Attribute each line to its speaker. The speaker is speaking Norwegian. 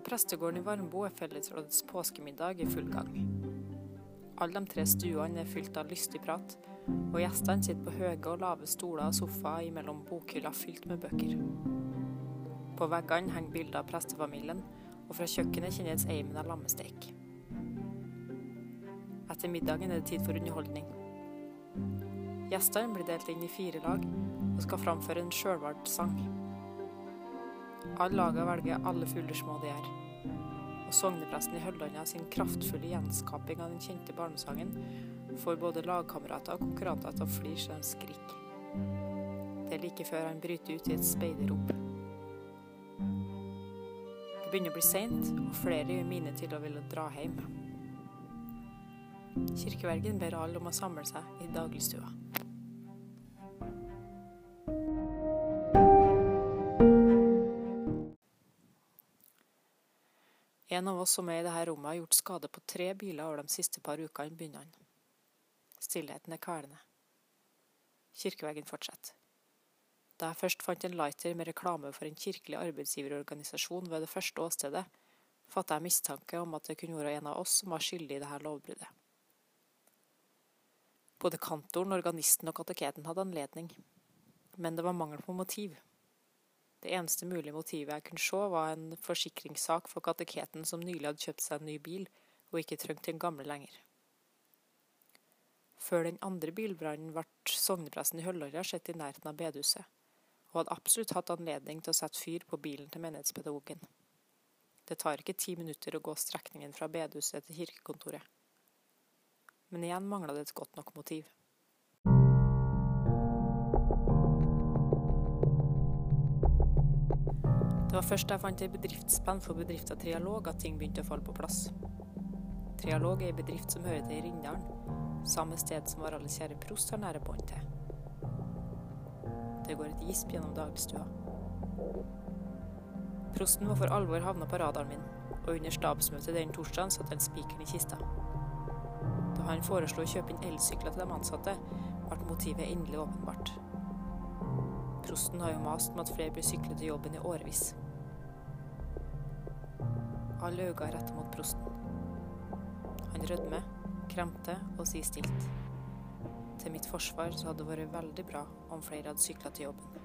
Speaker 1: prestegården i Varmbo er fellesrådets påskemiddag i full gang. Alle de tre stuene er fylt av lystig prat, og gjestene sitter på høye og lave stoler og sofaer imellom bokhyller fylt med bøker. På veggene henger bilder av prestefamilien, og fra kjøkkenet kjennes eimen av lammesteik. Etter middagen er det tid for underholdning. Gjestene blir delt inn i fire lag og skal framføre en sjølvalgt sang. Alle laga velger alle fugler små de er. Og sognepresten i Høllanda sin kraftfulle gjenskaping av den kjente barnesangen får både lagkamerater og konkurrenter til å flire så de skriker. Det er like før han bryter ut i et speiderrop. Det begynner å bli seint, og flere gjør mine til å ville dra hjem. Kirkevergen ber alle om å samle seg i dagligstua. En av oss som er i dette rommet, har gjort skade på tre biler over de siste par ukene, begynner han. Stillheten er kvelende. Kirkeveggen fortsetter. Da jeg først fant en lighter med reklame for en kirkelig arbeidsgiverorganisasjon ved det første åstedet, fattet jeg mistanke om at det kunne være en av oss som var skyldig i dette lovbruddet. Både kantoren, organisten og kateketen hadde anledning, men det var mangel på motiv. Det eneste mulige motivet jeg kunne se, var en forsikringssak for kateketen som nylig hadde kjøpt seg en ny bil og ikke trengte en gammel lenger. Før den andre bilbrannen ble sognepresten i Høllåra sett i nærheten av bedehuset, og hadde absolutt hatt anledning til å sette fyr på bilen til menighetspedagogen. Det tar ikke ti minutter å gå strekningen fra bedehuset til kirkekontoret. Men igjen mangla det et godt nok motiv. Det var først da jeg fant ei bedriftspenn for bedrifta Trialog at ting begynte å falle på plass. Trialog er ei bedrift som hører til i Rindalen, samme sted som vår alles kjære prost har nære bånd til. Det går et gisp gjennom dagligstua. Prosten var for alvor havna på radaren min, og under stabsmøtet den torsdagen satt han spikeren i kista. Da han foreslo å kjøpe inn elsykler til de ansatte, ble motivet endelig åpenbart. Prosten har jo mast med at flere bør sykle til jobben i årevis. Alle øyne er rettet mot prosten. Han rødmer, kremter og sier stilt. Til mitt forsvar så hadde det vært veldig bra om flere hadde sykla til jobben.